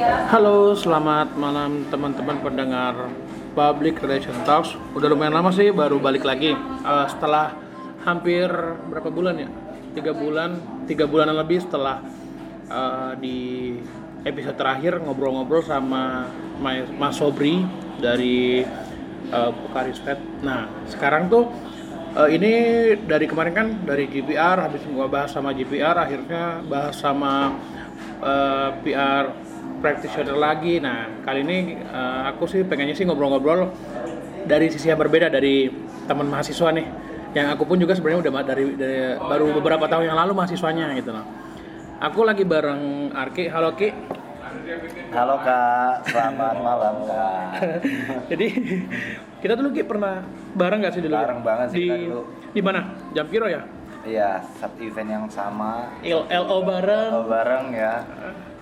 Halo, selamat malam teman-teman pendengar Public Relation Talks. Udah lumayan lama sih, baru balik lagi Eh, setelah hampir berapa bulan ya? Tiga bulan, tiga bulanan lebih setelah eh, di episode terakhir ngobrol-ngobrol sama Ma- Mas Sobri dari uh, Pukaris Pet. Nah, sekarang tuh eh, ini dari kemarin kan dari GPR, habis gua bahas sama GPR, akhirnya bahas sama eh, PR practitioner lagi. Nah, kali ini eh, aku sih pengennya sih ngobrol-ngobrol dari sisi yang berbeda dari teman mahasiswa nih. Yang aku pun juga sebenarnya udah dari, dari- baru beberapa tahun yang lalu mahasiswanya gitu loh. Aku lagi bareng Arki. Halo Ki. Halo kak, selamat malam kak. Jadi kita dulu Ki pernah bareng nggak sih dulu? Bareng banget sih di, kita dulu. Di mana? Jampiro ya? Iya, satu event yang sama, LO bareng. oh, bareng ya.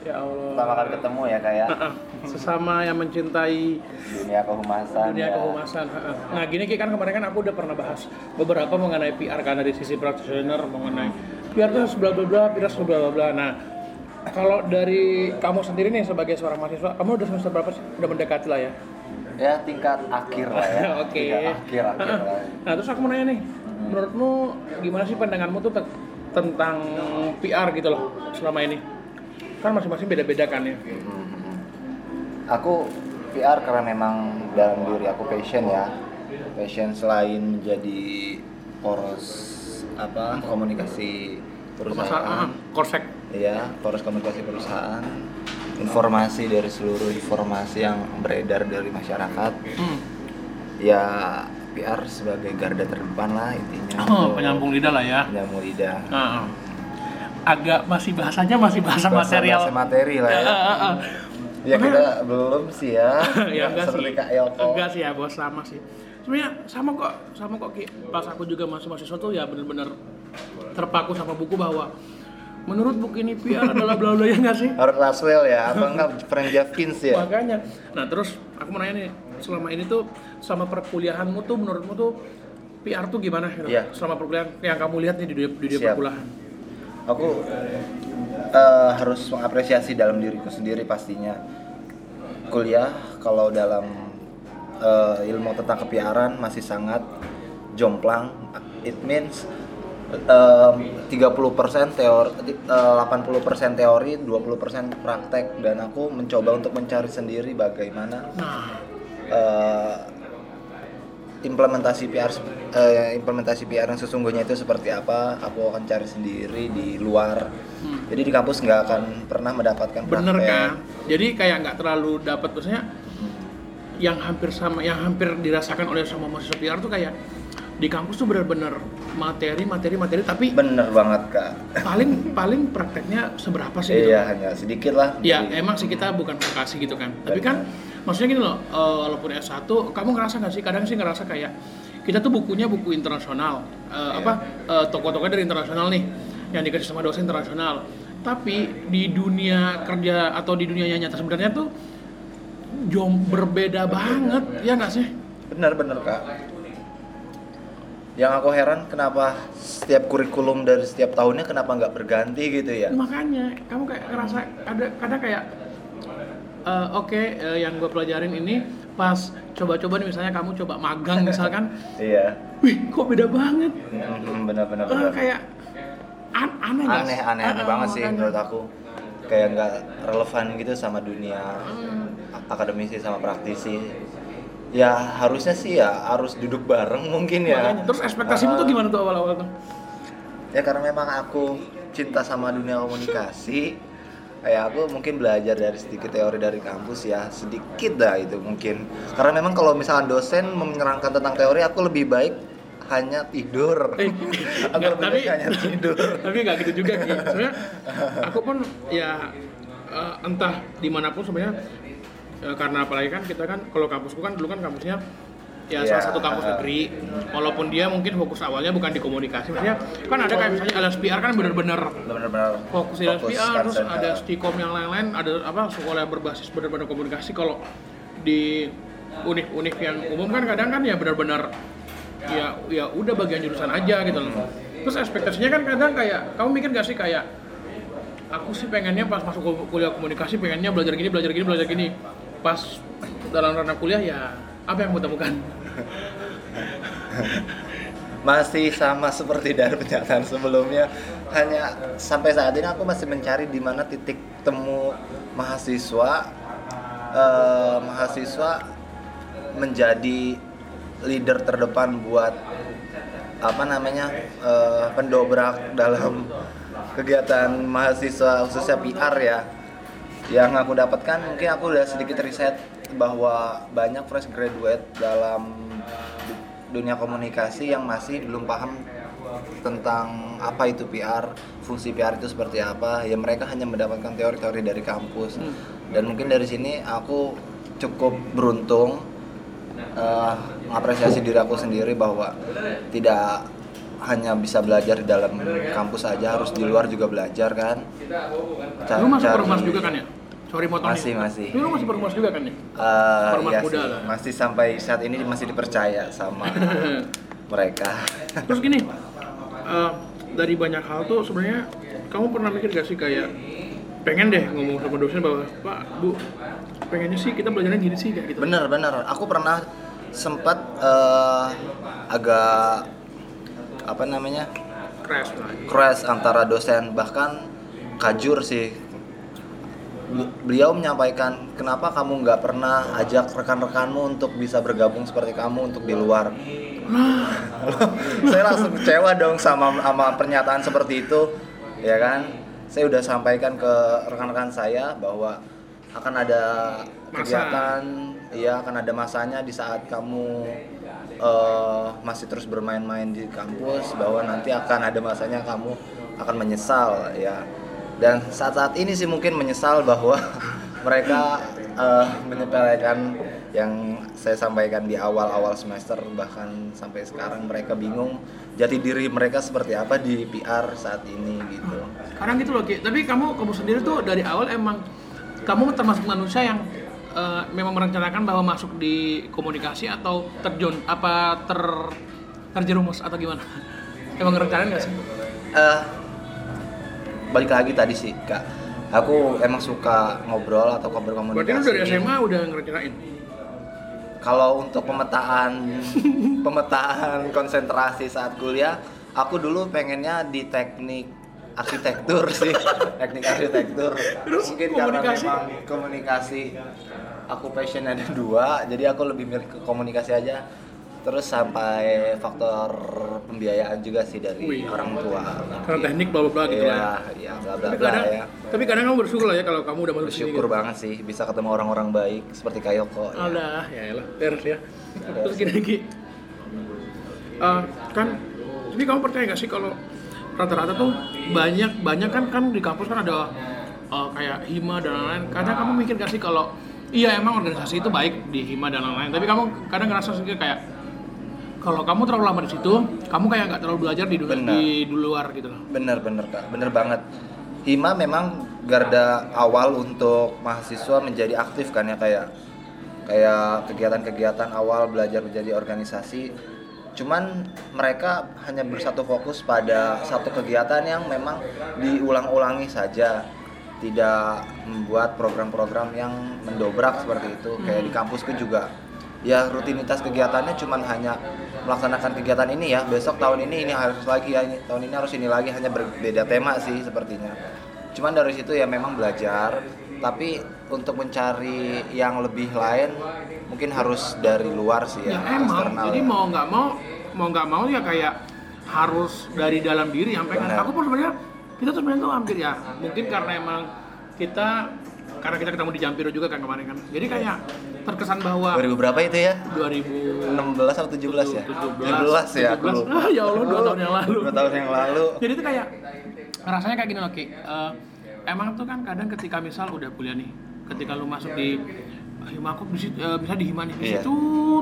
Ya Allah. Pertama kali ketemu ya kak ya. Sesama yang mencintai dunia kehumasan. dunia ya. kehumasan. Nah gini Ki kan kemarin kan aku udah pernah bahas beberapa mengenai PR kan dari sisi practitioner mengenai PR itu bla bla bla, PR bla bla bla. Nah kalau dari kamu sendiri nih sebagai seorang mahasiswa, kamu udah semester berapa sih? Udah mendekati lah ya? Ya tingkat akhir lah ya. Oke. Tingkat akhir akhir lah. Nah terus aku mau nanya nih, menurutmu gimana sih pandanganmu tuh te- tentang PR gitu loh selama ini? Kan masing-masing beda-beda kan ya. Mhm. Aku PR karena memang dalam diri aku passion ya. Passion selain menjadi poros apa komunikasi Perusahaan, perusahaan. korsek. Iya, poros komunikasi perusahaan, informasi dari seluruh informasi yang beredar dari masyarakat. Hmm. Ya, PR sebagai garda terdepan lah intinya. Oh, penyambung lidah lah ya. penyambung lidah. Nah, agak masih bahasanya masih bahasa Bahasa- material. bahasa materi lah ya. Ya kita belum sih ya. ya enggak seperti sih. Kak Elko. Enggak sih ya, bos sama sih. Sebenarnya sama kok, sama kok Ki. Pas aku juga masuk mahasiswa tuh ya bener-bener terpaku sama buku bahwa menurut buku ini PR adalah bla bla ya enggak sih? Harus Laswell ya, apa enggak Frank Jeffkins ya? Makanya. Nah, terus aku mau nanya nih, selama ini tuh sama perkuliahanmu tuh menurutmu tuh PR tuh gimana gitu? Iya. Selama perkuliahan yang kamu lihat nih di dunia, di dunia perkuliahan. Aku eh, harus mengapresiasi dalam diriku sendiri pastinya. Kuliah kalau dalam eh, ilmu tentang kepiaran masih sangat jomplang. It means em, 30% teori, eh, 80% teori, 20% praktek dan aku mencoba untuk mencari sendiri bagaimana eh, implementasi PR eh, implementasi PR yang sesungguhnya itu seperti apa aku akan cari sendiri di luar Hmm. jadi di kampus nggak akan pernah mendapatkan bener praktek. kan? Jadi kayak nggak terlalu dapat maksudnya yang hampir sama yang hampir dirasakan oleh semua mahasiswa PR tuh kayak di kampus tuh bener-bener materi materi materi tapi bener banget kak paling paling prakteknya seberapa sih gitu iya hanya sedikit lah Ya Jadi, emang sih kita bukan vokasi gitu kan. Tapi kan maksudnya gini loh, eh, walaupun S1, kamu ngerasa nggak sih? Kadang sih ngerasa kayak kita tuh bukunya buku internasional, Eh, apa eh, toko-toko dari internasional nih, yang dikasih sama dosen internasional. Tapi di dunia kerja atau di dunia nyata sebenarnya tuh jom berbeda banget, ya nggak sih? bener kak yang aku heran kenapa setiap kurikulum dari setiap tahunnya kenapa nggak berganti gitu ya Makanya kamu kayak ngerasa ada kadang kayak eh, oke eh, yang gue pelajarin ini pas coba-coba nih misalnya kamu coba magang misalkan. Iya. Wih kok beda banget? Mhm, bener bener Eh, kayak an- aneh aneh aneh aneh Eh, eh, banget sih menurut aku. Kayak nggak relevan gitu sama dunia Hmm. akademisi sama praktisi. Ya harusnya sih ya harus duduk bareng mungkin ya. Makanya. terus ekspektasimu tuh Ah, gimana tuh awal-awal tuh? Ya karena memang aku cinta sama dunia komunikasi kayak aku mungkin belajar dari sedikit teori dari kampus ya sedikit dah itu mungkin. Karena memang kalau misalkan dosen menerangkan tentang teori aku lebih baik hanya tidur. Eh, aku lebih tapi hanya tidur. tapi nggak gitu juga Ki. Sebenarnya aku pun ya eh, entah di mana pun sebenarnya eh, karena apalagi kan kita kan kalau kampusku kan dulu kan kampusnya ya Iya, salah satu kampus negeri. Walaupun dia mungkin fokus awalnya bukan di komunikasi. Maksudnya kan ada kayak misalnya LSPR kan bener-bener benar-benar fokus di LSPR terus concern, ada Stikom yang lain-lain ada apa sekolah yang berbasis benar-benar komunikasi. Kalau di univ-univ yang umum kan kadang kan ya benar-benar ya ya udah bagian jurusan aja gitu loh. Terus ekspektasinya kan kadang kayak kamu mikir gak sih kayak aku sih pengennya pas masuk kul- kuliah komunikasi pengennya belajar gini belajar gini belajar gini. Pas dalam ranah kuliah ya apa yang aku temukan masih sama seperti dari pernyataan sebelumnya. Hanya sampai saat ini aku masih mencari di mana titik temu mahasiswa eh, mahasiswa menjadi leader terdepan buat apa namanya eh, pendobrak dalam kegiatan mahasiswa khususnya PR ya. Yang aku dapatkan mungkin aku udah sedikit riset bahwa banyak fresh graduate dalam dunia komunikasi yang masih belum paham tentang apa itu PR, fungsi PR itu seperti apa. Ya mereka hanya mendapatkan teori-teori dari kampus. Dan mungkin dari sini aku cukup beruntung eh, mengapresiasi diri aku sendiri bahwa tidak hanya bisa belajar di dalam kampus saja, harus di luar juga belajar kan. Ca- lu masuk cari- permas juga kan ya sorry motong Masih, nih. masih. Tapi lu masih permas juga kan ya Eh, Format iya muda sih, lah. masih sampai saat ini masih dipercaya sama mereka. terus gini eh, dari banyak hal tuh sebenarnya kamu pernah mikir gak sih kayak pengen deh ngomong sama dosen bahwa pak bu pengennya sih kita belajarnya gini sih kayak gitu bener bener, aku pernah sempat eh, agak apa namanya crash lah crash antara dosen bahkan kajur sih. Bel- Beliau menyampaikan kenapa kamu nggak pernah ajak rekan-rekanmu untuk bisa bergabung seperti kamu untuk di luar. saya langsung kecewa dong sama sama pernyataan seperti itu ya kan saya udah sampaikan ke rekan-rekan saya bahwa akan ada Masa. kegiatan iya akan ada masanya di saat kamu eh, masih terus bermain-main di kampus bahwa nanti akan ada masanya kamu akan menyesal ya dan saat-saat ini sih mungkin menyesal bahwa mereka eh, menyepelekan yang saya sampaikan di awal-awal semester bahkan sampai sekarang mereka bingung jati diri mereka seperti apa di PR saat ini gitu. Kadang gitu loh Ki, tapi kamu kamu sendiri tuh dari awal emang kamu termasuk manusia yang eh, memang merencanakan bahwa masuk di komunikasi atau terjun apa ter terjerumus atau gimana? Emang ngerencanain gak sih? eh balik lagi tadi sih kak. Aku emang suka ngobrol atau berkomunikasi Berarti lu dari SMA udah ngerencanain? kalau untuk pemetaan pemetaan konsentrasi saat kuliah aku dulu pengennya di teknik arsitektur sih. Teknik arsitektur. Terus mungkin komunikasi? karena memang komunikasi aku passion ada dua jadi aku lebih milih ke komunikasi aja terus sampai faktor pembiayaan juga sih dari Wih. orang tua Karena teknik bla bla bla gitu Iya, lah. iya bla bla bla ya tapi kadang kamu bersyukur lah ya kalau kamu udah masuk sini. bersyukur gitu. banget sih bisa ketemu orang-orang baik seperti Kayoko ya. Alah, ya elah, terus ya. Terus gini lagi. Eh, kan, jadi kamu percaya gak sih kalau rata-rata tuh banyak banyak kan kan di kampus kan ada eh, kayak hima dan lain-lain. Kadang kamu mikir gak sih kalau iya emang organisasi itu baik di hima dan lain-lain, tapi kamu kadang ngerasa sendiri kayak kalau kamu terlalu lama di situ, kamu kayak nggak terlalu belajar di, du- Benar. di, di luar gitu loh. Bener bener kak, bener banget. Hima memang garda awal untuk mahasiswa menjadi aktif kan ya kayak kayak kegiatan-kegiatan awal belajar menjadi organisasi. Cuman mereka hanya bersatu fokus pada satu kegiatan yang memang diulang-ulangi saja, tidak membuat program-program yang mendobrak seperti itu. Kayak di kampusku juga, ya rutinitas kegiatannya cuman hanya melaksanakan kegiatan ini ya besok tahun ini ini harus lagi ya ini tahun ini harus ini lagi hanya berbeda tema sih sepertinya cuman dari situ ya memang belajar tapi untuk mencari yang lebih lain mungkin harus dari luar sih Ya, ya, emang, jadi ya. mau nggak mau, mau nggak mau ya kayak harus dari dalam diri pengen. Benar. Aku pun sebenarnya kita tuh sebenarnya tuh hampir ya, mungkin karena emang kita karena kita ketemu di Jampiro juga kan kemarin kan. Jadi kayak terkesan bahwa 2000 berapa itu ya 2000 16 atau 17 ya 17 ya aku 17. lupa. Ah, ya Allah, dua tahun yang lalu. dua tahun yang lalu Jadi itu kayak rasanya kayak gini loh Ki. Eh, emang tuh kan kadang ketika misal udah kuliah nih, ketika lu masuk di hima aku di situ, eh, bisa di hima nih di situ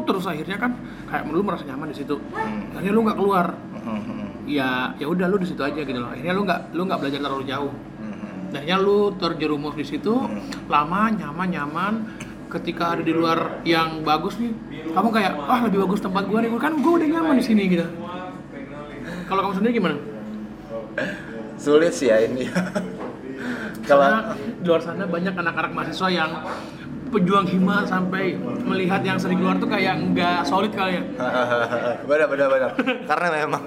terus akhirnya kan kayak lu merasa nyaman di situ. Hmm. Akhirnya lu nggak keluar. Mhm, Ya ya udah lu di situ aja gitu loh. Akhirnya lu nggak lu nggak belajar terlalu jauh. mhm. Akhirnya lu terjerumus di situ lama nyaman nyaman ketika ada di luar yang bagus nih kamu kayak wah lebih bagus tempat gua nih. Kan gua udah nyaman di sini gitu. Kalau kamu sendiri gimana? Sulit sih ya ini. Kalau di luar sana banyak anak-anak mahasiswa yang pejuang hima sampai melihat yang sering keluar tuh kayak nggak solid kali ya. benar benar benar. Karena memang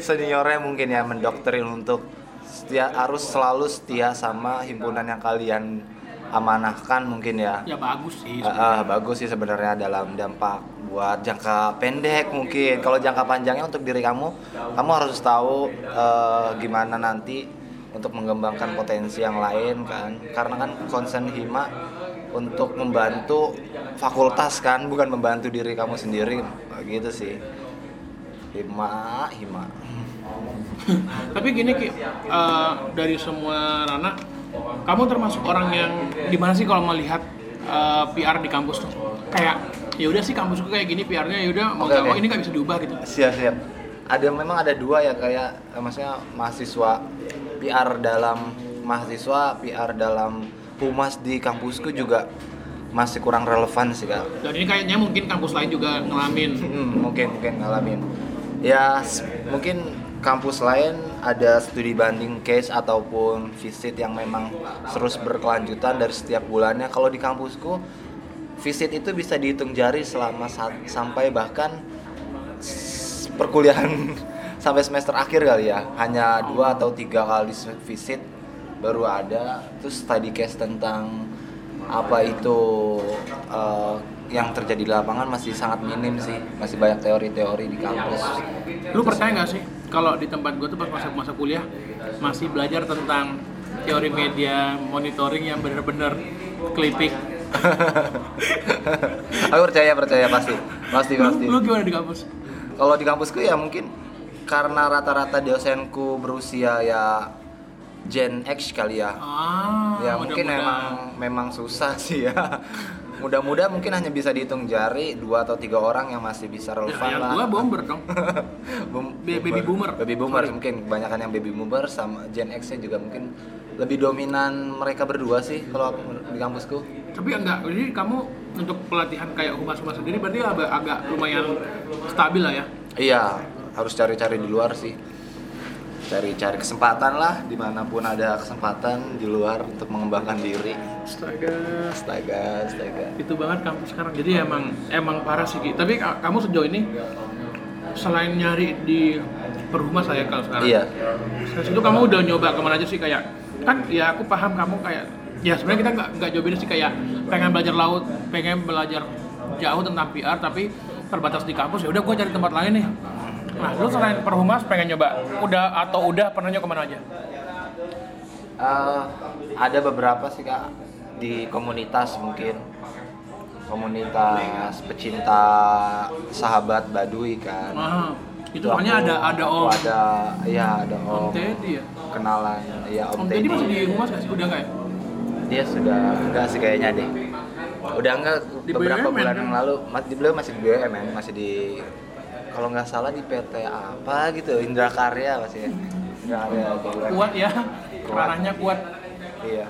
seniornya mungkin ya mendoktrin untuk setia harus selalu setia sama himpunan yang kalian amanahkan mungkin ya. Ya bagus sih. Ah, ah, bagus sih sebenarnya dalam dampak buat jangka pendek mungkin. Kalau jangka panjangnya untuk diri kamu kamu harus tahu eh, gimana nanti untuk mengembangkan potensi yang lain kan. Karena kan concern hima untuk membantu fakultas kan bukan membantu diri kamu sendiri. Gitu sih. Hima hima. Tapi gini Ki, eh, dari semua Rana, kamu termasuk orang yang gimana sih kalau melihat eh, PR di kampus tuh? Kayak ya udah sih kampusku kayak gini PR-nya ya udah mau mau oke. ini nggak bisa diubah gitu. siap siap ada memang ada dua ya kayak eh, maksudnya mahasiswa PR dalam mahasiswa PR dalam humas di kampusku juga masih kurang relevan sih kak Dan ini kayaknya mungkin kampus lain juga ngalamin. Hmm, mungkin mungkin ngalamin ya mungkin kampus lain ada studi banding case ataupun visit yang memang terus berkelanjutan dari setiap bulannya. Kalau di kampusku visit itu bisa dihitung jari selama sa- sampai bahkan perkuliahan sampai semester akhir kali ya. Hanya dua atau tiga kali visit baru ada. Terus study case tentang apa itu eh, yang terjadi di lapangan masih sangat minim sih. Masih banyak teori-teori di kampus. Lu percaya nggak sih kalau di tempat gue tuh pas masa masa kuliah masih belajar tentang teori media monitoring yang bener-bener clipping. aku percaya percaya pasti. Pasti Lu, pasti. lu gimana di kampus? kalau di kampusku ya mungkin karena rata-rata dosenku berusia ya Gen X kali ya. Ah, ya mungkin memang memang susah sih ya mudah-mudahan mungkin hanya bisa dihitung jari dua atau tiga orang yang masih bisa Ya, relevan yang lah gua bomber dong. Boom- Ba- baby boomer. baby boomer Sorry. mungkin kebanyakan yang baby boomer sama Gen X nya juga mungkin lebih dominan mereka berdua sih kalau aku di kampusku Tapi enggak, jadi kamu untuk pelatihan kayak humas-humas sendiri berarti agak, agak lumayan stabil lah ya. iya harus cari-cari di luar sih cari-cari kesempatan lah di mana pun ada kesempatan di luar untuk mengembangkan diri Astaga. astaga astaga Itu banget kampus sekarang. Jadi emang emang parah sih. Tapi ka- kamu sejauh ini selain nyari di perhumas saya kalau sekarang. iya Dari situ kamu udah nyoba ke mana aja sih kayak kan ya aku paham kamu kayak ya sebenarnya kita nggak nggak jauh beda sih kayak pengen belajar laut, pengen belajar jauh tentang PR tapi terbatas di kampus ya udah gue cari tempat lain nih. Nah, lu selain perhumas pengen nyoba udah atau udah pernah nyoba ke mana aja? Eh, ada beberapa sih kak di komunitas mungkin komunitas pecinta sahabat Baduy kan Ah, itu makanya ada ada om ada iya ada om, om Teddy ya. kenalan ya om, Om Teddy masih di humas nggak sih? Udah nggak ya? dia sudah enggak sih kayaknya deh udah enggak Di beberapa BUMN bulan kan? yang lalu mas di beliau masih di BUMN masih di kalau nggak salah di PT apa gitu Indra Karya masih ya. Indra Karya. Kuat ya, Kuat. ranahnya kuat. Iya.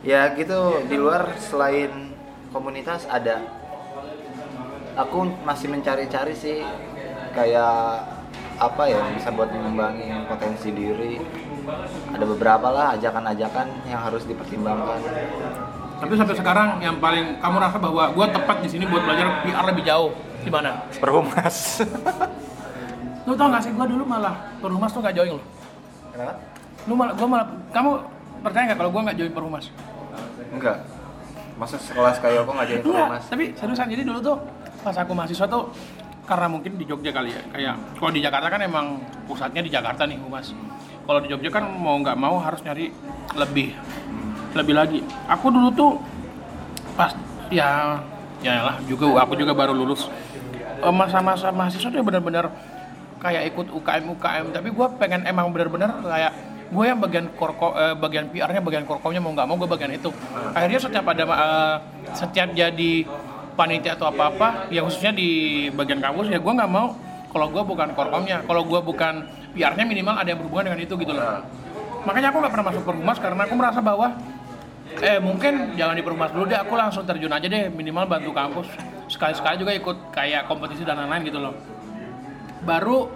Ya gitu di luar selain komunitas ada aku masih mencari-cari sih kayak apa ya yang bisa buat mengembangin potensi diri. Ada beberapa lah ajakan-ajakan yang harus dipertimbangkan. Tapi sampai sekarang yang paling kamu rasa bahwa gue tepat di sini buat belajar PR lebih jauh di mana? Perhumas. Lu tau gak sih gue dulu malah perhumas tuh gak join loh. Kenapa? Lu malah gue malah kamu percaya nggak kalau gue nggak join perhumas? Enggak. Masa sekelas kayak aku nggak jadi Enggak, perhumas? tapi seriusan jadi dulu tuh pas aku mahasiswa tuh karena mungkin di Jogja kali ya kayak kalau di Jakarta kan emang pusatnya di Jakarta nih humas kalau di Jogja kan mau nggak mau harus nyari lebih lebih lagi aku dulu tuh pas ya ya lah juga aku juga baru lulus masa-masa mahasiswa tuh bener-bener kayak ikut UKM UKM tapi gue pengen emang bener-bener kayak gue yang bagian korko eh, bagian PR-nya bagian korkomnya mau nggak mau gue bagian itu. Akhirnya setiap ada eh, setiap jadi panitia atau apa apa ya khususnya di bagian kampus ya gue nggak mau kalau gue bukan korkomnya kalau gue bukan PR-nya minimal ada yang berhubungan dengan itu gitu loh. Makanya aku nggak pernah masuk perhumas karena aku merasa bahwa eh mungkin jangan di perhumas dulu deh aku langsung terjun aja deh minimal bantu kampus sekali-sekali juga ikut kayak kompetisi dan lain-lain gitu loh. Baru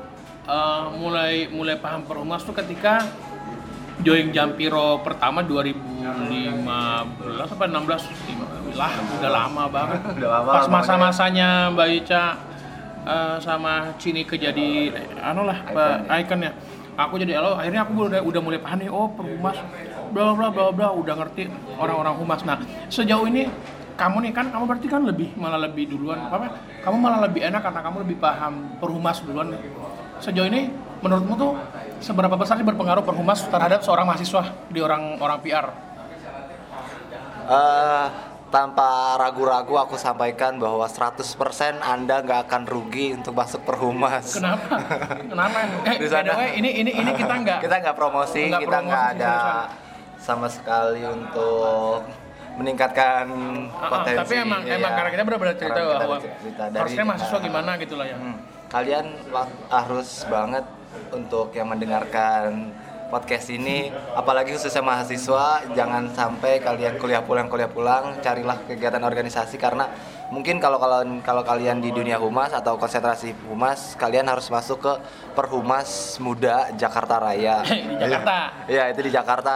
eh, mulai mulai paham perhumas tuh ketika join Jampiro pertama 2015 apa 16 15 lah udah lama banget. Udah lama pas masa-masanya Mbak Ica eh, sama Cini ke jadi eh, anu lah Icon ya? Aku jadi elo akhirnya aku udah udah mulai paham nih oh perhumas bla bla bla bla udah ngerti orang-orang humas. Nah sejauh ini kamu nih kan kamu berarti kan lebih malah lebih duluan apa kamu malah lebih enak karena kamu lebih paham perhumas duluan sejauh ini menurutmu tuh seberapa besar sih berpengaruh perhumas terhadap seorang mahasiswa di orang orang PR Eh, tanpa ragu-ragu aku sampaikan bahwa 100% Anda nggak akan rugi untuk masuk perhumas. kenapa? Kenapa? Eh Di sana. way, ini ini ini kita nggak kita nggak promosi, kita nggak ada sama sekali untuk meningkatkan ah, potensi. tapi emang iya. emang karena kita benar-benar cerita bahwa cerita dari- harusnya mahasiswa ah, gimana gitu lah ya Hmm. Kalian harus banget untuk yang mendengarkan podcast ini, apalagi khususnya mahasiswa, jangan sampai kalian kuliah pulang kuliah pulang, carilah kegiatan organisasi karena mungkin kalau kalau kalau kalian di dunia humas atau konsentrasi humas, kalian harus masuk ke Perhumas Muda Jakarta Raya. Di Jakarta. Iya, itu di Jakarta.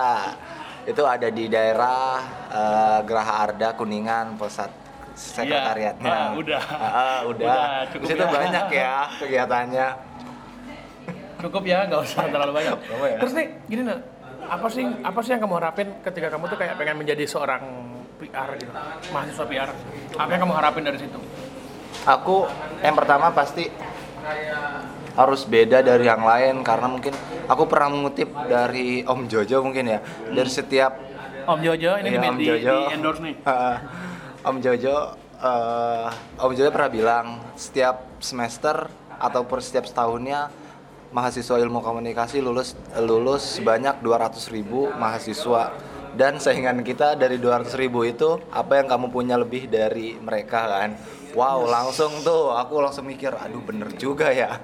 Itu ada di daerah eh, Geraha Arda Kuningan, pusat sekretariatnya. Ah, udah. Ah, udah. Udah, cukup Di situ ya. banyak ya kegiatannya. cukup ya nggak usah terlalu banyak ya? terus nih gini nah apa sih apa sih yang kamu harapin ketika kamu tuh kayak pengen menjadi seorang PR gitu mahasiswa PR apa yang kamu harapin dari situ Aku yang pertama pasti harus beda dari yang lain karena mungkin aku pernah mengutip dari Om Jojo mungkin ya dari setiap Om Jojo ini di, Om di, Jojo. di endorse nih. Om Jojo eh, Om Jojo pernah bilang setiap semester atau per setiap setahunnya mahasiswa ilmu komunikasi lulus lulus sebanyak 200.000 ribu mahasiswa dan saingan kita dari 200.000 ribu itu apa yang kamu punya lebih dari mereka kan? Wow langsung tuh aku langsung mikir aduh bener juga ya.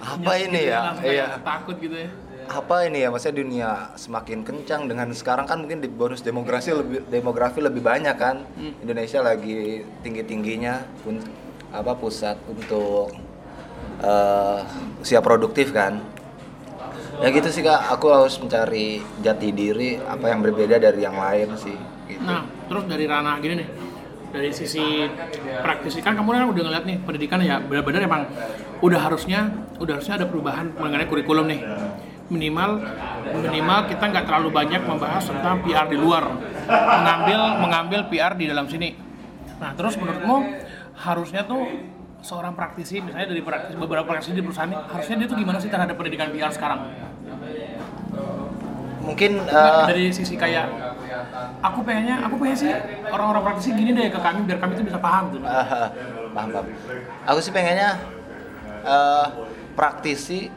Apa ini ya? Langsung kayak iya takut gitu ya. Apa ini ya? Maksudnya dunia semakin kencang dengan sekarang kan mungkin di bonus demografi lebih demografi lebih banyak kan? Indonesia lagi tinggi tingginya pun apa pusat untuk eh, usia produktif kan ya gitu sih kak. Aku harus mencari jati diri apa yang berbeda dari yang lain sih gitu. nah terus dari ranah gini nih. Dari sisi praktisi kan kamu kan udah ngeliat nih pendidikan ya benar-benar emang udah harusnya udah harusnya ada perubahan mengenai kurikulum nih. Minimal minimal kita nggak terlalu banyak membahas tentang PR di luar. Mengambil mengambil PR di dalam sini. Nah terus menurutmu harusnya tuh seorang praktisi misalnya dari praktisi beberapa praktisi di perusahaan ini harusnya dia tuh gimana sih terhadap pendidikan PR sekarang mungkin eh, dari sisi kayak aku pengennya aku pengen sih orang-orang praktisi gini deh ke kami biar kami tuh bisa paham gitu Ah, paham paham. Aku sih pengennya eh, praktisi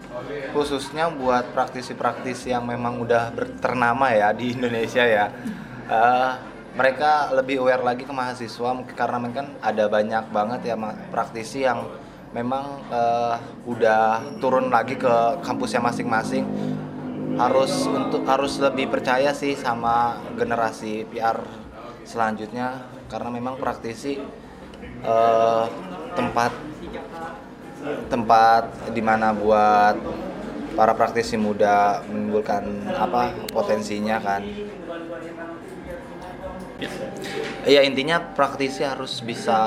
khususnya buat praktisi-praktisi yang memang udah ternama ya di Indonesia ya. Eh, mereka lebih aware lagi ke mahasiswa mungkin karena mungkin ada banyak banget ya praktisi yang memang eh, udah turun lagi ke kampusnya masing-masing. Harus untuk harus lebih percaya sih sama generasi PR selanjutnya karena memang praktisi eh, tempat tempat di mana buat para praktisi muda menimbulkan apa potensinya kan Iya intinya praktisi harus bisa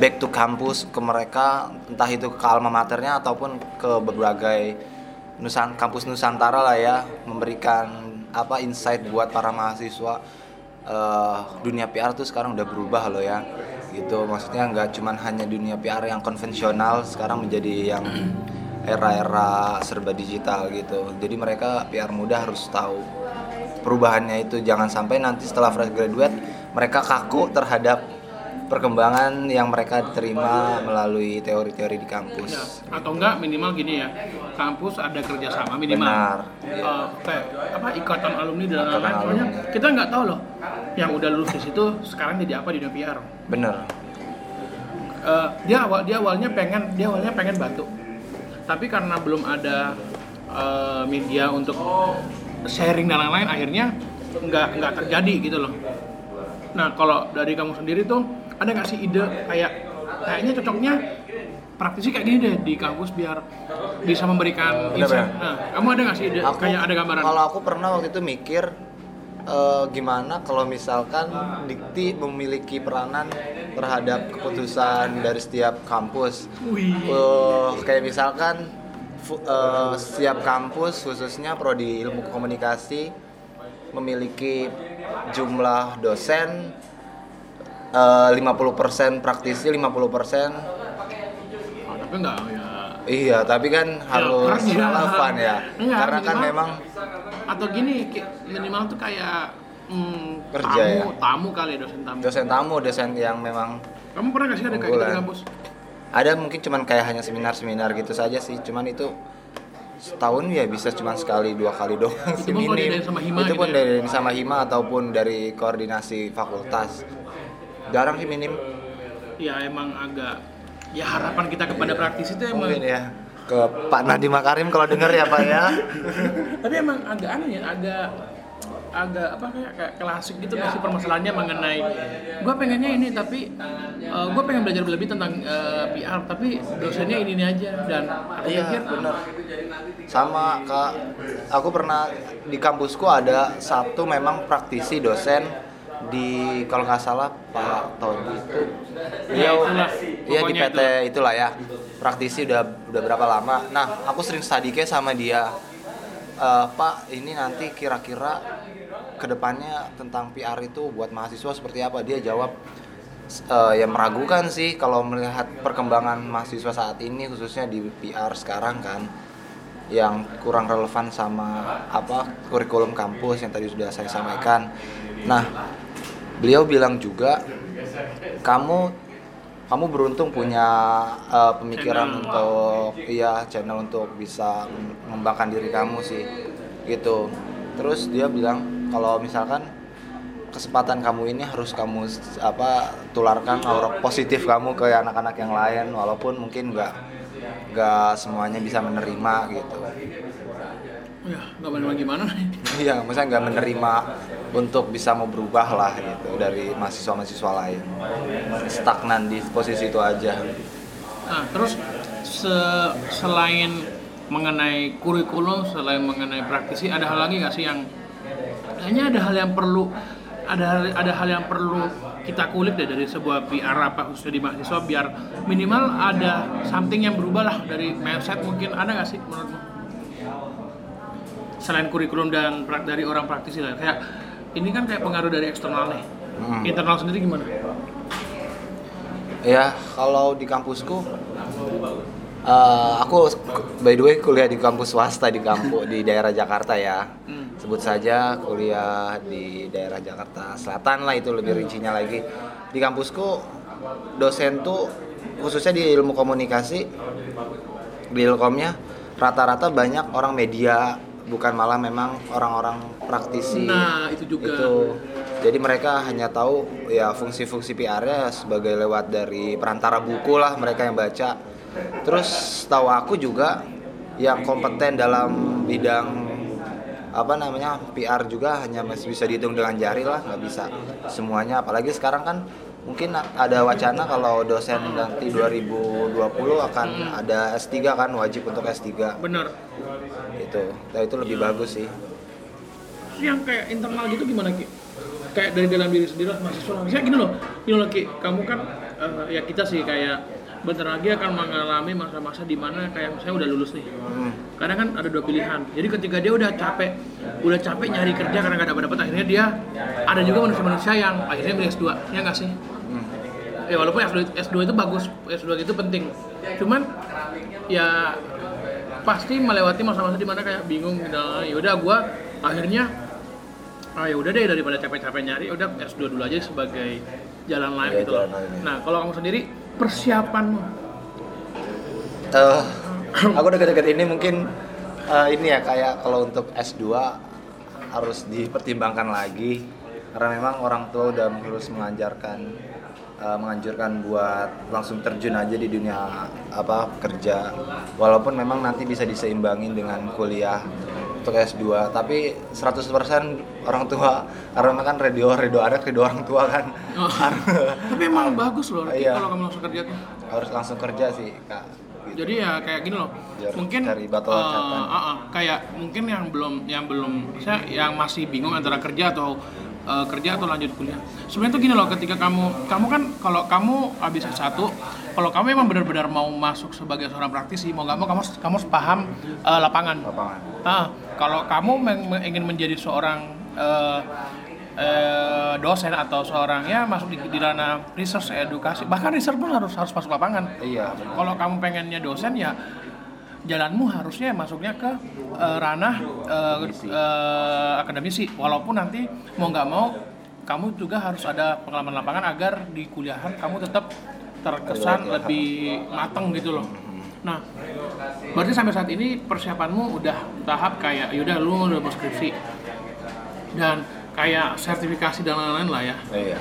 back to kampus ke mereka entah itu ke alma maternya ataupun ke berbagai nusan kampus nusantara lah ya memberikan apa insight buat para mahasiswa. Eh, dunia PR tuh sekarang udah berubah loh ya gitu. Maksudnya nggak cuman hanya dunia PR yang konvensional sekarang menjadi yang era-era serba digital gitu. Jadi mereka PR muda harus tahu perubahannya itu jangan sampai nanti setelah fresh graduate mereka kaku terhadap perkembangan yang mereka terima melalui teori-teori di kampus. atau enggak minimal gini ya kampus ada kerjasama minimal. Benar. Eh, kayak apa ikatan alumni dan lain-lain. Soalnya kita nggak tahu loh yang udah lulus di situ sekarang jadi apa di dunia PR Bener. Eh, dia awal dia awalnya pengen dia awalnya pengen bantu tapi karena belum ada eh, media untuk sharing dan lain-lain akhirnya nggak nggak terjadi gitu loh nah kalau dari kamu sendiri tuh ada nggak sih ide kayak kayaknya cocoknya praktisi kayak gini deh di kampus biar bisa memberikan Bener, insight. bener. Nah, kamu ada nggak sih ide, Aku- kayak ada gambaran? Kalau aku pernah waktu itu mikir eh, gimana kalau misalkan Dikti memiliki peranan terhadap keputusan dari setiap kampus. Wih. Eh, kayak misalkan eh, setiap kampus khususnya prodi ilmu komunikasi memiliki jumlah dosen eh, 50% praktisi 50% Oh, tapi enggak ya. Iya, tapi kan harus kerja. relevan ya. Enggak, Karena kan minimal- memang Atau gini, minimal tuh kayak hmm, Kerja tamu, ya? tamu kali ya, dosen tamu. dosen tamu, dosen yang memang Kamu pernah nggak sih ada kayak gitu di kampus? Ada mungkin cuman kayak hanya seminar-seminar gitu saja sih. Cuman itu setahun ya bisa cuman sekali dua kali doang Itu sih pun diadain sama Hima Itu gitu pun ya? dari sama Hima ataupun dari koordinasi fakultas. Jarang sih minim. Ya emang agak ya harapan kita kepada praktisi itu emang Mungkin ya ke Pak Nadiem Makarim kalau denger ya Pak ya. tapi emang agak aneh ya agak agak apa kayak, kayak klasik gitu masih permasalahannya mengenai gue pengennya ini tapi gue pengen belajar lebih tentang eh, PR tapi dosennya ini ini aja. Dan aku Iya, pikir bener. Sama kak, aku pernah di kampusku ada satu memang praktisi dosen di kalau nggak salah Pak Tony itu. Ya, beliau itulah. iya di PT itulah. ya. Praktisi udah udah berapa lama. Nah aku sering study case sama dia "Eh, Pak ini nanti kira-kira ke depannya tentang PR itu buat mahasiswa seperti apa dia jawab eh, ya meragukan sih kalau melihat perkembangan mahasiswa saat ini khususnya di PR sekarang kan yang kurang relevan sama apa kurikulum kampus yang tadi sudah saya sampaikan. Nah, beliau bilang juga kamu kamu beruntung punya eh, pemikiran Channel. untuk iya channel untuk bisa mengembangkan diri kamu sih gitu. Terus dia bilang kalau misalkan kesempatan kamu ini harus kamu apa tularkan aura positif kamu ke anak-anak yang lain walaupun mungkin nggak nggak semuanya bisa menerima gitu ya nggak boleh gimana iya maksudnya nggak menerima untuk bisa mau berubah lah gitu dari mahasiswa-mahasiswa lain. Stagnan di posisi itu aja. Nah terus se- selain mengenai kurikulum selain mengenai praktisi ada hal lagi nggak sih yang kayaknya ada hal yang perlu ada hal, ada hal yang perlu kita kulik deh dari sebuah PR apa khususnya di mahasiswa biar minimal ada something yang berubah lah dari mindset mungkin. Ada nggak sih menurutmu selain kurikulum dan prak- dari orang praktisi lah. Kayak ini kan kayak pengaruh dari eksternal nih. Hmm. internal sendiri gimana? Ya kalau di kampusku eh, aku by the way kuliah di kampus swasta di kampus di daerah Jakarta ya. Hmm. sebut saja kuliah di daerah Jakarta Selatan lah itu lebih rincinya lagi. Di kampusku dosen tuh khususnya di ilmu komunikasi di ilkomnya rata-rata banyak orang media bukan malah memang orang-orang praktisi. Nah, itu juga. itu. Jadi mereka hanya tahu ya fungsi-fungsi PR-nya sebagai lewat dari perantara buku lah mereka yang baca. Terus tahu aku juga yang kompeten dalam bidang apa namanya PR juga hanya masih bisa dihitung dengan jari lah nggak bisa semuanya. Apalagi sekarang kan mungkin ada wacana kalau dosen nanti 2020 akan ada S3 kan wajib untuk S3 bener itu nah, itu lebih bagus sih yang kayak internal gitu gimana Ki? Kayak dari dalam diri sendiri lah mahasiswa. Misalnya gini loh, gini loh Ki, kamu kan eh, ya kita sih kayak bentar lagi akan mengalami masa-masa di mana kayak saya udah lulus nih. Hmm. Kadang kan ada dua pilihan. Jadi ketika dia udah capek, udah capek nyari kerja karena nggak dapat dapat, akhirnya dia ada juga manusia-manusia yang akhirnya milih S2, ya nggak sih? Ya walaupun S2, S2 itu bagus, S2 itu penting. Cuman ya pasti melewati masa-masa di mana kayak bingung gitu. Ya udah gua akhirnya ah ya udah deh daripada capek-capek nyari udah S2 dulu aja sebagai jalan lain Iya, gitu loh. jalan lain, ya. Nah, kalau kamu sendiri persiapanmu Eh, aku deket-deket ini mungkin eh, ini ya kayak kalau untuk S2 harus dipertimbangkan lagi karena memang orang tua udah harus mengajarkan eh, menganjurkan buat langsung terjun aja di dunia apa kerja walaupun memang nanti bisa diseimbangin dengan kuliah untuk S2 tapi 100% orang tua karena kan radio radio anak radio orang tua kan Oh. Tapi emang bagus loh Iya. kalau kamu langsung kerja tuh. harus langsung kerja sih kak gitu. Jadi ya kayak gini loh. Biar mungkin cari batu loncatan. ah, ah, kayak mungkin yang belum yang belum saya yang masih bingung antara kerja atau eh, kerja atau lanjut kuliah. Sebenarnya tuh gini loh, ketika kamu kamu kan kalau kamu habis S1, kalau kamu emang benar-benar mau masuk sebagai seorang praktisi, mau nggak mau kamu kamu harus paham eh, lapangan. lapangan Ah, kalau kamu ingin menjadi seorang eh, dosen atau seorang ya masuk di, di ranah research edukasi, bahkan research pun harus harus masuk lapangan. iya Kalau kamu pengennya dosen ya jalanmu harusnya masuknya ke eh, ranah eh, eh, akademisi, walaupun nanti mau nggak mau kamu juga harus ada pengalaman lapangan agar di kuliahan kamu tetap terkesan lebih matang gitu loh. Nah, berarti sampai saat ini persiapanmu udah tahap kayak yaudah lu udah mau skripsi dan kayak sertifikasi dan lain-lain lah ya. Iya,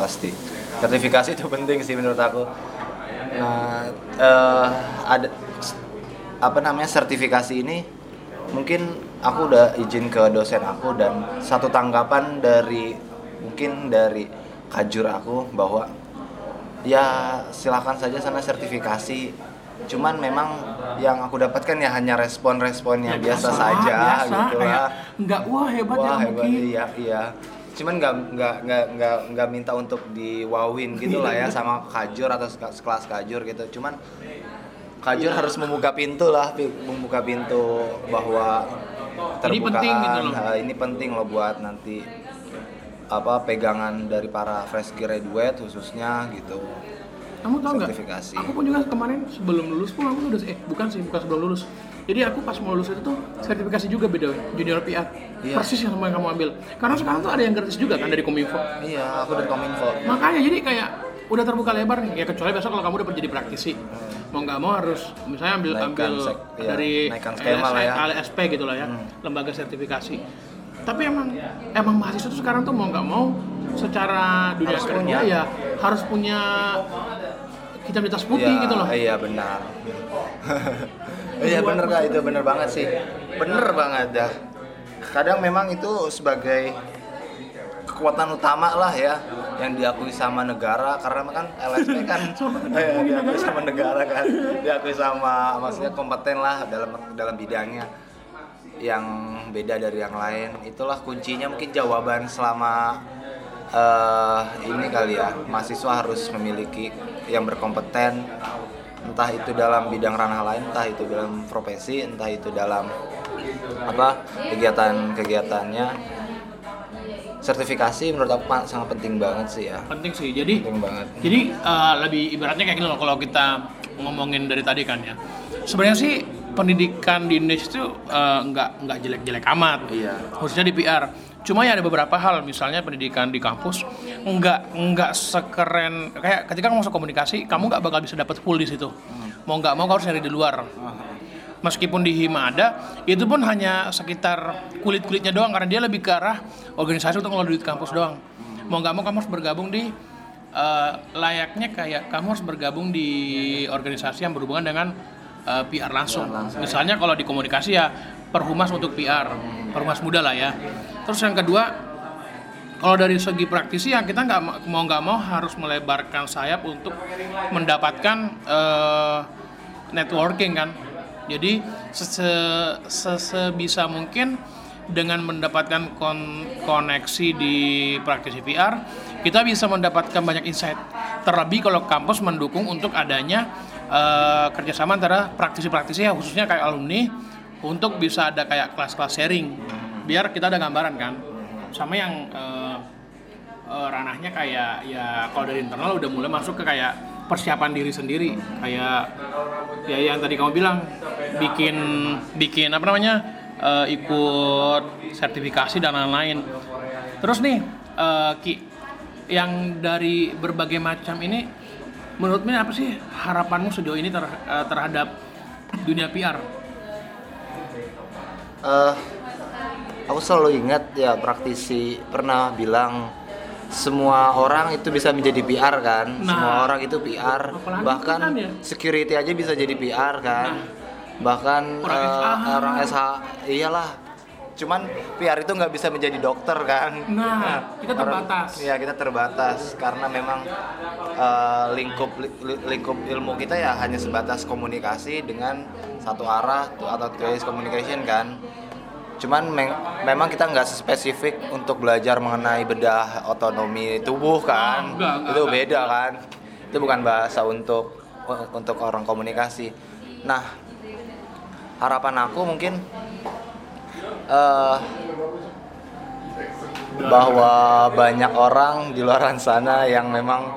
pasti. Sertifikasi itu penting sih menurut aku. Nah, eh, ada apa namanya sertifikasi ini mungkin aku udah izin ke dosen aku dan satu tanggapan dari mungkin dari kajur aku bahwa ya silakan saja sana sertifikasi cuman memang yang aku dapatkan ya hanya respon-respon yang Ya, biasa, lah, saja biasa, gitu lah nggak wah hebat ya Wah kamu, hebat Ki. iya iya. Cuman nggak nggak nggak nggak nggak minta untuk diwawin gitu lah ya sama kajur atau sekelas kajur gitu. Cuman kajur Iya. harus membuka pintu lah, membuka pintu bahwa Ini penting gitu loh. nah, ini penting loh buat nanti apa pegangan dari para fresh graduate khususnya gitu. Kamu tau nggak? Aku pun juga kemarin sebelum lulus pun aku udah eh bukan sih bukan sebelum lulus. Jadi aku pas mau lulus itu tuh sertifikasi juga beda junior PR. Iya. Persis yang sama yang kamu ambil. Karena sekarang tuh ada yang gratis juga kan dari Kominfo. Iya, aku dari Kominfo. Makanya jadi kayak udah terbuka lebar nih. Ya kecuali besok kalau kamu udah jadi praktisi. Mau nggak mau harus misalnya ambil Naikkan ambil sek- iya, dari skema lah ya. LSP gitu lah ya, lembaga sertifikasi. Tapi emang emang mahasiswa tuh sekarang tuh mau nggak mau secara dunia Harus kerja punya. ya harus punya hitam di putih Iya, gitu loh. Iya benar. Iya bener kak itu bener banget sih. Bener banget dah. Kadang memang itu sebagai kekuatan utama lah ya yang diakui sama negara karena kan LSP kan eh, diakui sama negara kan diakui sama maksudnya kompeten lah dalam dalam bidangnya. Yang beda dari yang lain itulah kuncinya mungkin jawaban selama eh, ini kali ya mahasiswa harus memiliki yang berkompeten entah itu dalam bidang ranah lain entah itu dalam profesi entah itu dalam apa kegiatan kegiatannya sertifikasi menurut aku sangat penting banget sih ya Penting sih. Jadi penting banget Jadi eh, lebih ibaratnya kayak gini loh kalau kita ngomongin dari tadi kan ya. Sebenarnya sih pendidikan di Indonesia itu eh, nggak nggak jelek-jelek amat. Iya. Khususnya di PR. Cuma ya ada beberapa hal, misalnya pendidikan di kampus nggak nggak sekeren kayak ketika kamu masuk komunikasi, kamu nggak bakal bisa dapat full di situ. Mau nggak mau kamu harus nyari di luar. Meskipun di Hima ada, itu pun hanya sekitar kulit-kulitnya doang karena dia lebih ke arah organisasi untuk ngelola duit kampus doang. Mau nggak mau kamu harus bergabung di eh, layaknya kayak kamu harus bergabung di organisasi yang berhubungan dengan eh, PR langsung. Misalnya kalau di komunikasi ya perhumas untuk PR, perhumas muda lah ya. Terus yang kedua kalau dari segi praktisi ya kita nggak ma- mau nggak mau harus melebarkan sayap untuk mendapatkan eh, networking kan. Jadi sebisa mungkin dengan mendapatkan kon- koneksi di praktisi PR, kita bisa mendapatkan banyak insight. Terlebih kalau kampus mendukung untuk adanya eh, kerjasama antara praktisi-praktisi ya khususnya kayak alumni untuk bisa ada kayak kelas-kelas sharing, biar kita ada gambaran kan. Sama yang eh, eh, ranahnya kayak ya kalau dari internal udah mulai masuk ke kayak persiapan diri sendiri kayak ya yang tadi kamu bilang bikin bikin apa namanya eh, ikut sertifikasi dan lain-lain terus nih eh, Ki yang dari berbagai macam ini menurutmu apa sih harapanmu sejauh ini ter- eh, terhadap dunia PR Eh, aku selalu ingat ya praktisi pernah bilang semua orang itu bisa menjadi PR kan Nah. semua orang itu PR bahkan kan ya. security aja bisa jadi PR kan Nah. Bahkan Orang eh, SH. orang SH iyalah cuman PR itu nggak bisa menjadi dokter kan Nah, kita Orang- terbatas. Iya kita terbatas karena memang eh, lingkup li- li- lingkup ilmu kita ya hanya sebatas komunikasi dengan satu arah atau two-ways communication kan. Cuman meng- memang kita nggak spesifik untuk belajar mengenai bedah otonomi tubuh kan. Enggak, enggak, itu enggak. beda kan. Itu bukan bahasa untuk untuk orang komunikasi. Nah harapan aku mungkin eh bahwa banyak orang di luar sana yang memang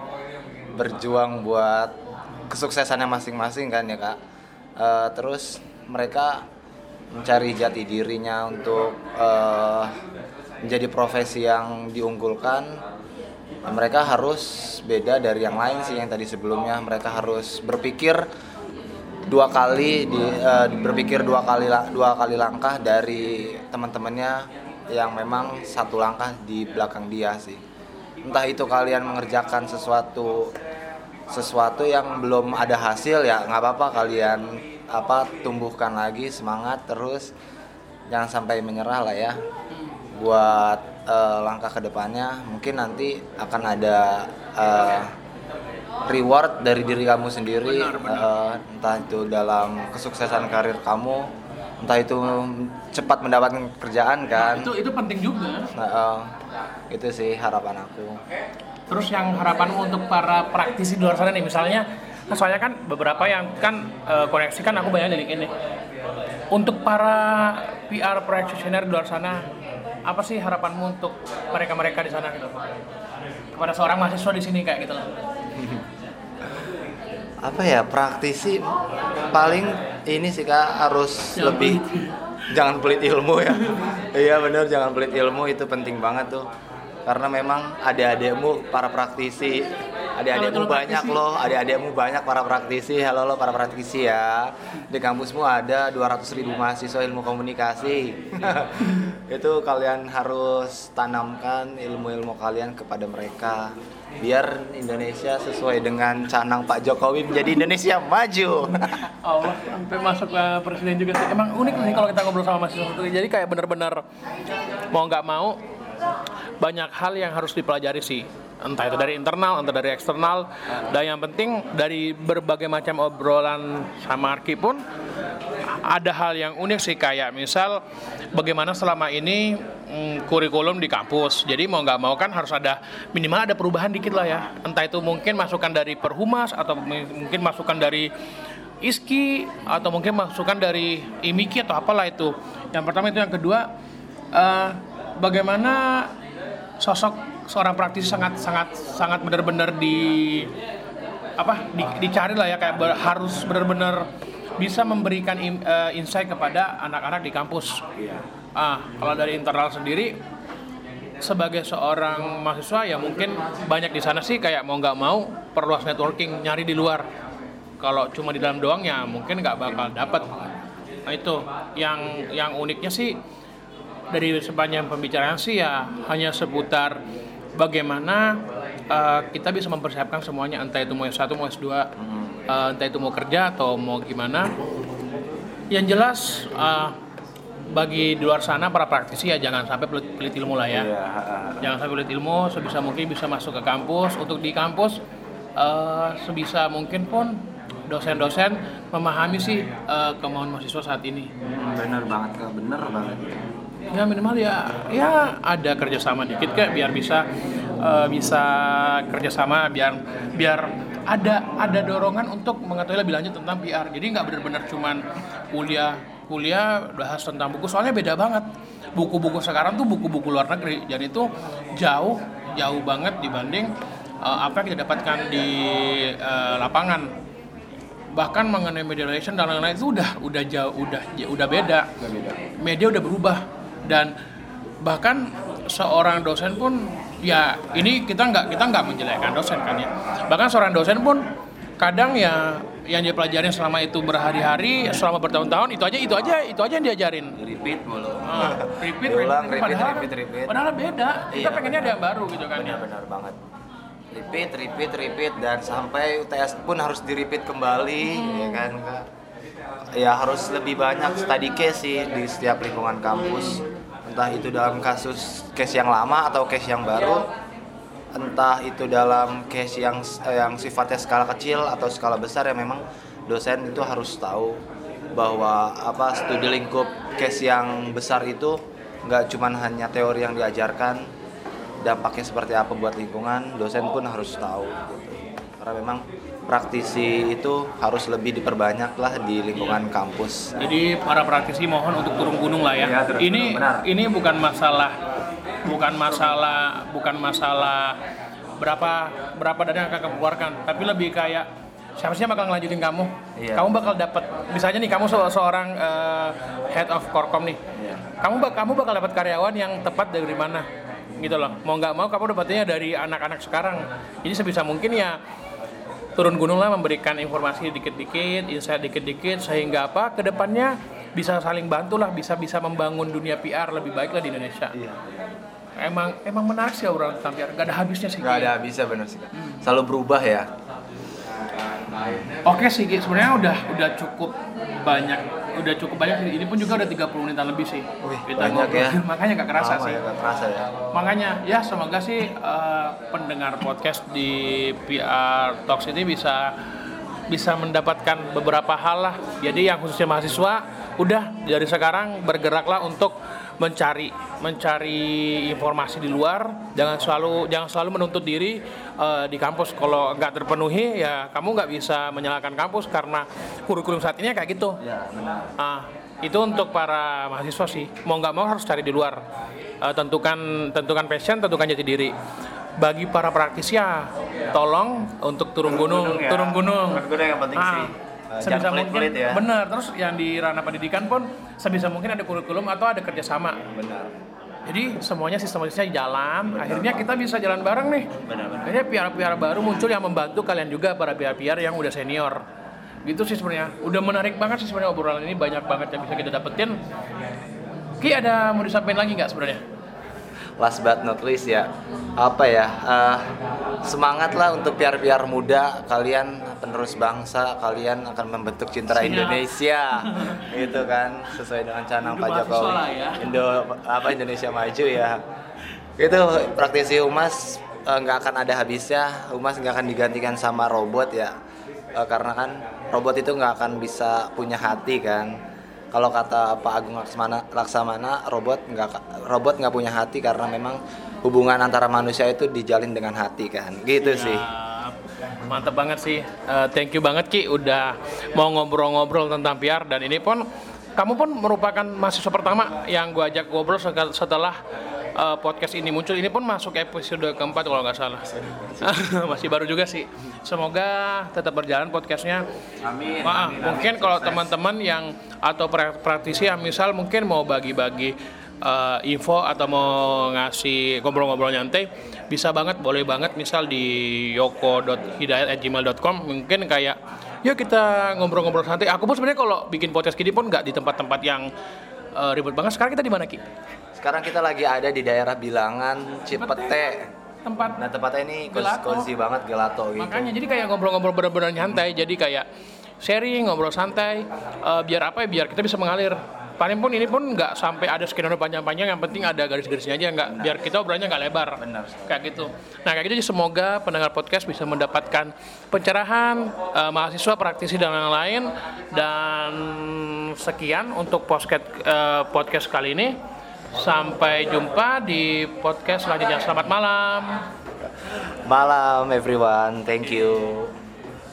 berjuang buat kesuksesannya masing-masing kan ya kak. Eh, terus mereka mencari jati dirinya untuk eh, menjadi profesi yang diunggulkan. Mereka harus beda dari yang lain sih yang tadi sebelumnya. Mereka harus berpikir dua kali di eh, berpikir dua kali dua kali langkah dari teman-temannya yang memang satu langkah di belakang dia sih. Entah itu kalian mengerjakan sesuatu sesuatu yang belum ada hasil ya nggak apa-apa kalian apa tumbuhkan lagi semangat terus. Jangan sampai menyerah lah ya buat eh, langkah ke depannya mungkin nanti akan ada eh, reward dari diri kamu sendiri Benar, benar. eh, entah itu dalam kesuksesan karir kamu entah itu cepat mendapatkan kerjaan kan Itu itu penting juga. Nah, eh, itu sih harapan aku Terus yang harapanmu untuk para praktisi di luar sana nih, misalnya, nah soalnya kan beberapa yang kan eh, koneksi kan aku banyak dari ini. Untuk para PR practitioner di luar sana, apa sih harapanmu untuk mereka-mereka di sana gitu? Kepada seorang mahasiswa di sini kayak gitu lah. apa ya praktisi paling ini sih kak harus Jangan lebih jangan pelit ilmu ya. Iya bener jangan pelit ilmu itu penting banget tuh. Karena memang adik-adikmu para praktisi adik-adikmu banyak praktisi- loh adik-adikmu banyak para praktisi halo lo para praktisi ya di kampusmu ada 200.000 ribu mahasiswa ilmu komunikasi itu kalian harus tanamkan ilmu-ilmu kalian kepada mereka biar Indonesia sesuai dengan canang Pak Jokowi menjadi Indonesia maju Allah sampai masuk ke presiden juga sih. Emang unik nih kalau kita ngobrol sama mahasiswa satu. Jadi kayak bener-bener mau nggak mau banyak hal yang harus dipelajari sih. Entah itu dari internal, entah dari eksternal. Dan yang penting dari berbagai macam obrolan sama Arki pun ada hal yang unik sih kayak misal bagaimana selama ini mm, kurikulum di kampus. Jadi mau nggak mau kan harus ada minimal ada perubahan dikit lah ya. Entah itu mungkin masukan dari perhumas atau mungkin masukan dari ISKI atau mungkin masukan dari IMIKI atau apalah itu. Yang pertama itu yang kedua eh, bagaimana sosok seorang praktisi sangat sangat sangat benar-benar di apa di, dicari lah ya kayak ber- harus benar-benar bisa memberikan im- eh, insight kepada anak-anak di kampus. Ah, kalau dari internal sendiri sebagai seorang mahasiswa ya mungkin banyak di sana sih kayak mau nggak mau perluas networking nyari di luar. Kalau cuma di dalam doang ya mungkin nggak bakal dapat. Nah itu yang yang uniknya sih dari sepanjang pembicaraan sih ya hanya seputar bagaimana uh, kita bisa mempersiapkan semuanya entah itu mau S1 mau S2 uh, entah itu mau kerja atau mau gimana. Yang jelas uh, bagi di luar sana para praktisi ya jangan sampai pelit, pelit ilmu lah ya. Iya, jangan sampai pelit ilmu sebisa mungkin bisa masuk ke kampus. Untuk di kampus uh, sebisa mungkin pun dosen-dosen memahami sih uh, kemauan mahasiswa saat ini. Bener banget bener banget ya minimal ya ya ada kerjasama dikit kayak biar bisa eh, bisa kerjasama biar biar ada ada dorongan untuk mengetahui lebih lanjut tentang PR jadi nggak benar-benar cuman kuliah kuliah bahas tentang buku. Soalnya beda banget. Buku-buku sekarang tuh buku-buku luar negeri. Dan itu jauh jauh banget dibanding eh, apa yang kita dapatkan di eh, lapangan. Bahkan mengenai media relation dan lain-lain itu udah udah jauh udah udah beda. Media udah berubah dan bahkan seorang dosen pun ya ini kita nggak kita nggak menjelekkan dosen kan ya. Bahkan seorang dosen pun kadang ya yang dia pelajarin selama itu berhari-hari selama bertahun-tahun itu aja itu aja itu aja yang diajarin. Repeat mulu. Ah, repeat, Diulang, repeat, repeat, padahal, repeat, repeat. padahal beda. Kita Iya, pengennya ada yang baru gitu kan ya. Benar banget. Repeat repeat repeat dan sampai UTS pun harus di repeat kembali ya kan ya harus lebih banyak study case sih di setiap lingkungan kampus entah itu dalam kasus case yang lama atau case yang baru entah itu dalam case yang yang sifatnya skala kecil atau skala besar ya memang dosen itu harus tahu bahwa apa studi lingkup case yang besar itu nggak cuman hanya teori yang diajarkan dampaknya seperti apa buat lingkungan dosen pun harus tahu gitu. karena memang praktisi itu harus lebih diperbanyak lah di lingkungan kampus. Jadi para praktisi mohon untuk turun gunung lah ya. Ya, ini benar. ini bukan masalah bukan masalah bukan masalah berapa berapa dana yang akan kamu keluarkan, tapi lebih kayak siapa sih yang bakal ngelanjutin kamu? Iya. Kamu bakal dapat misalnya nih kamu se- seorang eh, head of korkom nih. Iya. Kamu bak- kamu bakal dapat karyawan yang tepat dari mana? Gitu loh. Mau nggak mau kamu dapatnya dari anak-anak sekarang. Jadi sebisa mungkin ya turun gunung lah memberikan informasi dikit-dikit, insight dikit-dikit sehingga apa ke depannya bisa saling bantu lah, bisa bisa membangun dunia PR lebih baik lah di Indonesia. Iya. Emang emang menarik sih orang tentang PR, gak ada habisnya sih. Ki. ada habisnya benar sih. Kak. Selalu berubah ya. Oke sih, Ki. sebenarnya udah udah cukup banyak, udah cukup banyak. sih. Ini pun juga udah 30 menitan lebih sih. Wih, Kita banyak ya. Makanya gak kerasa Lama sih. ya, nggak kerasa ya. Makanya ya semoga sih eh, pendengar podcast di PR Talks ini bisa bisa mendapatkan beberapa hal lah. Jadi yang khususnya mahasiswa udah dari sekarang bergeraklah untuk mencari mencari informasi di luar. Jangan selalu jangan selalu menuntut diri eh, di kampus. Kalau nggak terpenuhi ya kamu nggak bisa menyalahkan kampus karena kurikulum saat ini kayak gitu. Ya, benar. Ah, itu untuk para mahasiswa sih. Mau nggak mau harus cari di luar. Eh, tentukan tentukan passion, tentukan jati diri. Bagi para praktisi ya, tolong untuk turun gunung, ya. turun gunung. Turun gunung yang penting sih. Eh, sebisa mungkin, pelit-pelit ya. bener. Terus yang di ranah pendidikan pun sebisa mungkin ada kurikulum atau ada kerjasama. Benar. Jadi semuanya sistematisnya jalan. Akhirnya kita bisa jalan bareng nih. Benar-benar. Akhirnya PR-PR baru muncul yang membantu kalian juga para PR-PR yang udah senior. Gitu sih sebenarnya. Udah menarik banget sih sebenarnya obrolan ini banyak banget yang bisa kita dapetin. Ki ada mau disampaikan lagi nggak sebenarnya? Last but not least ya apa ya eh, semangat lah untuk piar-piar muda kalian penerus bangsa kalian akan membentuk citra Siap. Indonesia. Gitu kan sesuai dengan canang Pak Jokowi. ya. Indo apa Indonesia maju ya. Itu praktisi humas eh, nggak akan ada habisnya. Humas nggak akan digantikan sama robot ya. Eh, karena kan robot itu nggak akan bisa punya hati kan kalau kata Pak Agung Laksamana, Laksamana robot nggak robot nggak punya hati karena memang hubungan antara manusia itu dijalin dengan hati kan gitu sih Siap. Mantap banget sih. Eh, thank you banget Ki udah mau ngobrol-ngobrol tentang PR dan ini pun kamu pun merupakan mahasiswa pertama yang gua ajak ngobrol setelah eh, podcast ini muncul. Ini pun masuk episode keempat kalau nggak salah. Masih baru juga sih. Semoga tetap berjalan podcastnya. Amin. Maaf, mungkin kalau teman-teman yang atau pra- praktisi yang misal mungkin mau bagi-bagi eh, info atau mau ngasih ngobrol-ngobrol nyantai, bisa banget, boleh banget misal di yoko.hidayat@gmail.com mungkin kayak yuk kita ngobrol-ngobrol santai. Aku pun sebenarnya kalau bikin podcast gini pun nggak di tempat-tempat yang eh, ribet banget. Sekarang kita di mana Ki? sekarang kita lagi ada di daerah Bilangan Cipete Tempat nah tempatnya ini cozy, cozy banget gelato gitu Makanya jadi kayak ngobrol-ngobrol benar-benar nyantai. Jadi kayak sharing, ngobrol santai. Eh, biar apa ya? Biar kita bisa mengalir. Paling pun ini pun nggak sampai ada skenario panjang-panjang. Yang penting ada garis-garisnya aja. Nggak biar kita obrolannya nggak lebar. Benar. Kayak gitu. Nah kayak gitu semoga pendengar podcast bisa mendapatkan pencerahan eh, mahasiswa, praktisi dan lain-lain. Dan sekian untuk podcast eh, podcast kali ini. Sampai jumpa di podcast selanjutnya. Selamat malam. malam everyone thank you